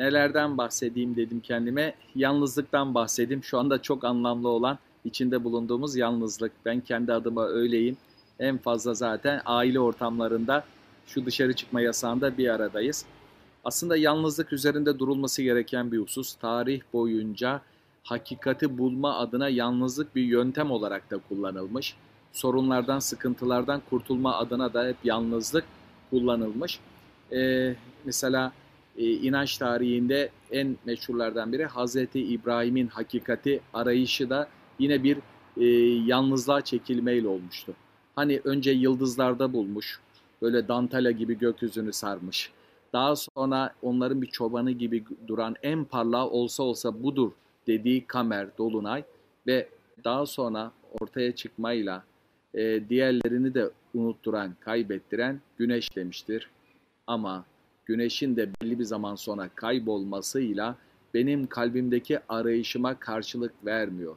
Nelerden bahsedeyim dedim kendime. Yalnızlıktan bahsedeyim. Şu anda çok anlamlı olan içinde bulunduğumuz yalnızlık. Ben kendi adıma öyleyim. En fazla zaten aile ortamlarında şu dışarı çıkma yasağında bir aradayız. Aslında yalnızlık üzerinde durulması gereken bir husus. Tarih boyunca hakikati bulma adına yalnızlık bir yöntem olarak da kullanılmış. Sorunlardan, sıkıntılardan kurtulma adına da hep yalnızlık kullanılmış. Ee, mesela e, inanç tarihinde en meşhurlardan biri Hazreti İbrahim'in hakikati arayışı da yine bir e, yalnızlığa çekilmeyle olmuştu. Hani önce yıldızlarda bulmuş, böyle dantala gibi gökyüzünü sarmış. Daha sonra onların bir çobanı gibi duran en parlağı olsa olsa budur dediği kamer, dolunay ve daha sonra ortaya çıkmayla e, diğerlerini de unutturan, kaybettiren güneş demiştir. Ama güneşin de belli bir zaman sonra kaybolmasıyla benim kalbimdeki arayışıma karşılık vermiyor.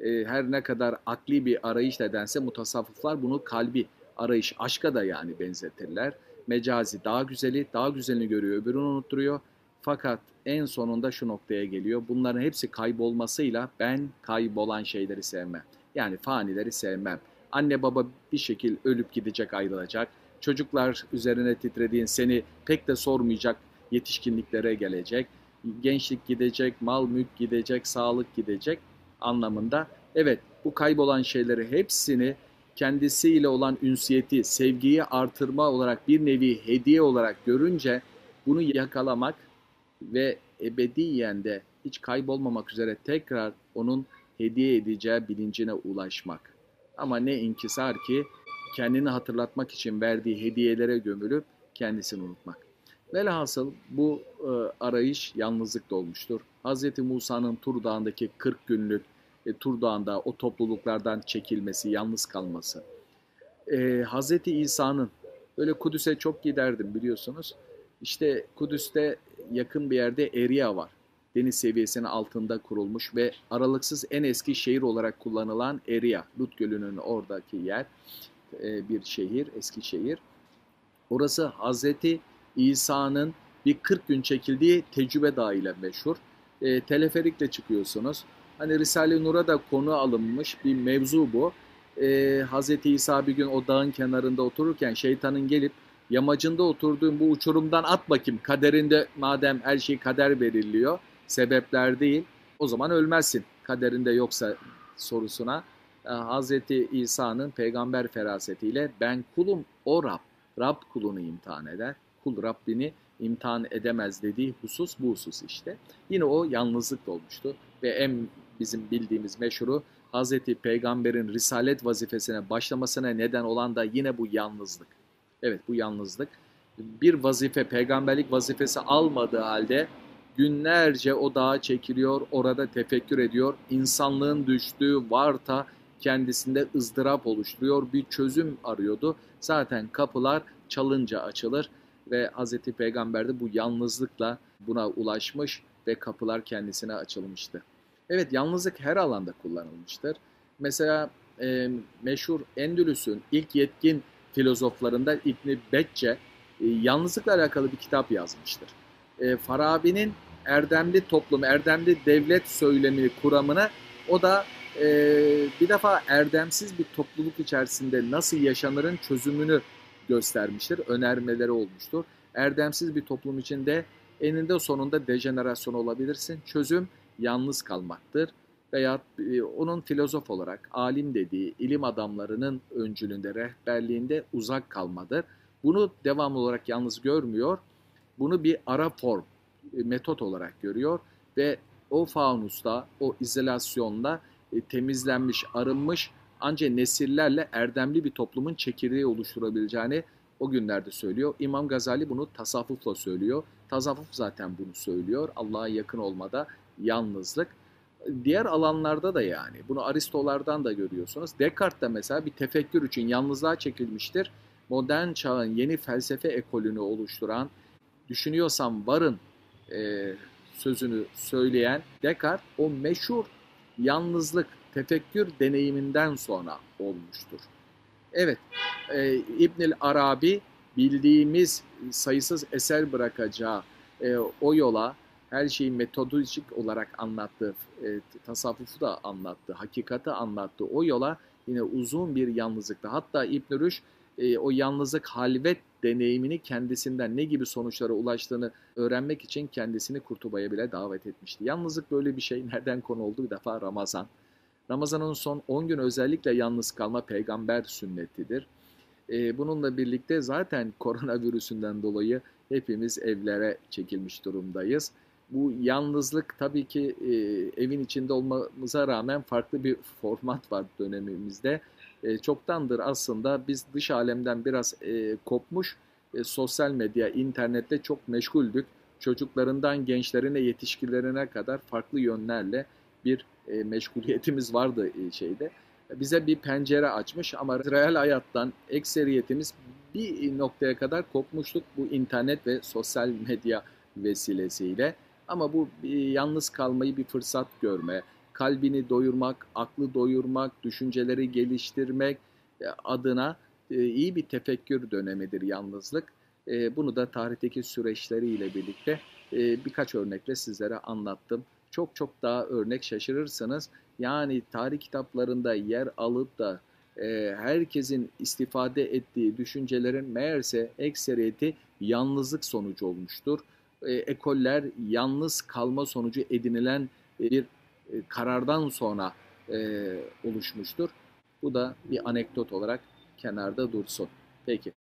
E, her ne kadar akli bir arayış nedense mutasavvıflar bunu kalbi arayış, aşka da yani benzetirler. Mecazi daha güzeli, daha güzelini görüyor, öbürünü unutturuyor. Fakat en sonunda şu noktaya geliyor. Bunların hepsi kaybolmasıyla ben kaybolan şeyleri sevmem. Yani fanileri sevmem. Anne baba bir şekil ölüp gidecek, ayrılacak. Çocuklar üzerine titrediğin seni pek de sormayacak yetişkinliklere gelecek. Gençlik gidecek, mal mülk gidecek, sağlık gidecek anlamında. Evet bu kaybolan şeyleri hepsini kendisiyle olan ünsiyeti, sevgiyi artırma olarak bir nevi hediye olarak görünce bunu yakalamak ve ebediyen de hiç kaybolmamak üzere tekrar onun hediye edeceği bilincine ulaşmak. Ama ne inkisar ki kendini hatırlatmak için verdiği hediyelere gömülüp kendisini unutmak. Velhasıl bu e, arayış yalnızlık olmuştur. Hz. Musa'nın Tur Dağı'ndaki 40 günlük e, Tur Dağı'nda o topluluklardan çekilmesi, yalnız kalması. E, Hz. İsa'nın böyle Kudüs'e çok giderdim biliyorsunuz. İşte Kudüs'te yakın bir yerde Eria var. Deniz seviyesinin altında kurulmuş ve aralıksız en eski şehir olarak kullanılan Eria, Lut Gölü'nün oradaki yer e, bir şehir, eski şehir. Orası Hazreti İsa'nın bir 40 gün çekildiği tecrübe dağı ile meşhur. E, teleferikle çıkıyorsunuz. Hani Risale-i Nur'a da konu alınmış bir mevzu bu. E, Hazreti İsa bir gün o dağın kenarında otururken şeytanın gelip yamacında oturduğun bu uçurumdan at bakayım. Kaderinde madem her şey kader veriliyor, sebepler değil, o zaman ölmezsin. Kaderinde yoksa sorusuna Hazreti İsa'nın peygamber ferasetiyle ben kulum o Rab. Rab kulunu imtihan eder. Kul Rabbini imtihan edemez dediği husus bu husus işte. Yine o yalnızlık olmuştu ve en bizim bildiğimiz meşhuru Hazreti Peygamber'in risalet vazifesine başlamasına neden olan da yine bu yalnızlık. Evet bu yalnızlık. Bir vazife, peygamberlik vazifesi almadığı halde günlerce o dağa çekiliyor, orada tefekkür ediyor. İnsanlığın düştüğü varta kendisinde ızdırap oluşturuyor, bir çözüm arıyordu. Zaten kapılar çalınca açılır ve Hz. Peygamber de bu yalnızlıkla buna ulaşmış ve kapılar kendisine açılmıştı. Evet yalnızlık her alanda kullanılmıştır. Mesela e, meşhur Endülüs'ün ilk yetkin filozoflarından İbni Becce e, yalnızlıkla alakalı bir kitap yazmıştır. E, Farabi'nin erdemli toplum, erdemli devlet söylemi kuramını o da e, bir defa erdemsiz bir topluluk içerisinde nasıl yaşanırın çözümünü göstermiştir. Önermeleri olmuştur. Erdemsiz bir toplum içinde eninde sonunda dejenerasyon olabilirsin. Çözüm yalnız kalmaktır veya e, onun filozof olarak alim dediği ilim adamlarının öncülüğünde, rehberliğinde uzak kalmadır. Bunu devamlı olarak yalnız görmüyor. Bunu bir ara form, e, metot olarak görüyor ve o faunusta, o izolasyonda e, temizlenmiş, arınmış ancak nesillerle erdemli bir toplumun çekirdeği oluşturabileceğini o günlerde söylüyor. İmam Gazali bunu tasavvufla söylüyor. Tasavvuf zaten bunu söylüyor. Allah'a yakın olmada yalnızlık. Diğer alanlarda da yani bunu Aristolardan da görüyorsunuz. Descartes de mesela bir tefekkür için yalnızlığa çekilmiştir. Modern çağın yeni felsefe ekolünü oluşturan, düşünüyorsam varın e, sözünü söyleyen Descartes o meşhur yalnızlık, tefekkür deneyiminden sonra olmuştur. Evet, e, İbnül Arabi bildiğimiz sayısız eser bırakacağı e, o yola her şeyi metodolojik olarak anlattı, e, tasavvufu da anlattı, hakikati anlattı. O yola yine uzun bir yalnızlıkta. Hatta İbn Rüşd e, o yalnızlık halvet deneyimini kendisinden ne gibi sonuçlara ulaştığını öğrenmek için kendisini Kurtuba'ya bile davet etmişti. Yalnızlık böyle bir şey. Nereden konu oldu? Bir defa Ramazan. Ramazan'ın son 10 gün özellikle yalnız kalma peygamber sünnetidir. E, bununla birlikte zaten koronavirüsünden dolayı hepimiz evlere çekilmiş durumdayız. Bu yalnızlık tabii ki e, evin içinde olmamıza rağmen farklı bir format var dönemimizde. E, çoktandır aslında biz dış alemden biraz e, kopmuş, e, sosyal medya, internette çok meşguldük. Çocuklarından gençlerine, yetişkinlerine kadar farklı yönlerle bir meşguliyetimiz vardı şeyde. Bize bir pencere açmış ama real hayattan ekseriyetimiz bir noktaya kadar kopmuştuk bu internet ve sosyal medya vesilesiyle. Ama bu yalnız kalmayı bir fırsat görme, kalbini doyurmak, aklı doyurmak, düşünceleri geliştirmek e, adına e, iyi bir tefekkür dönemidir yalnızlık. E, bunu da tarihteki süreçleriyle birlikte birkaç örnekle sizlere anlattım. Çok çok daha örnek şaşırırsınız. Yani tarih kitaplarında yer alıp da herkesin istifade ettiği düşüncelerin meğerse ekseriyeti yalnızlık sonucu olmuştur. Ekoller yalnız kalma sonucu edinilen bir karardan sonra e, oluşmuştur. Bu da bir anekdot olarak kenarda dursun. Peki.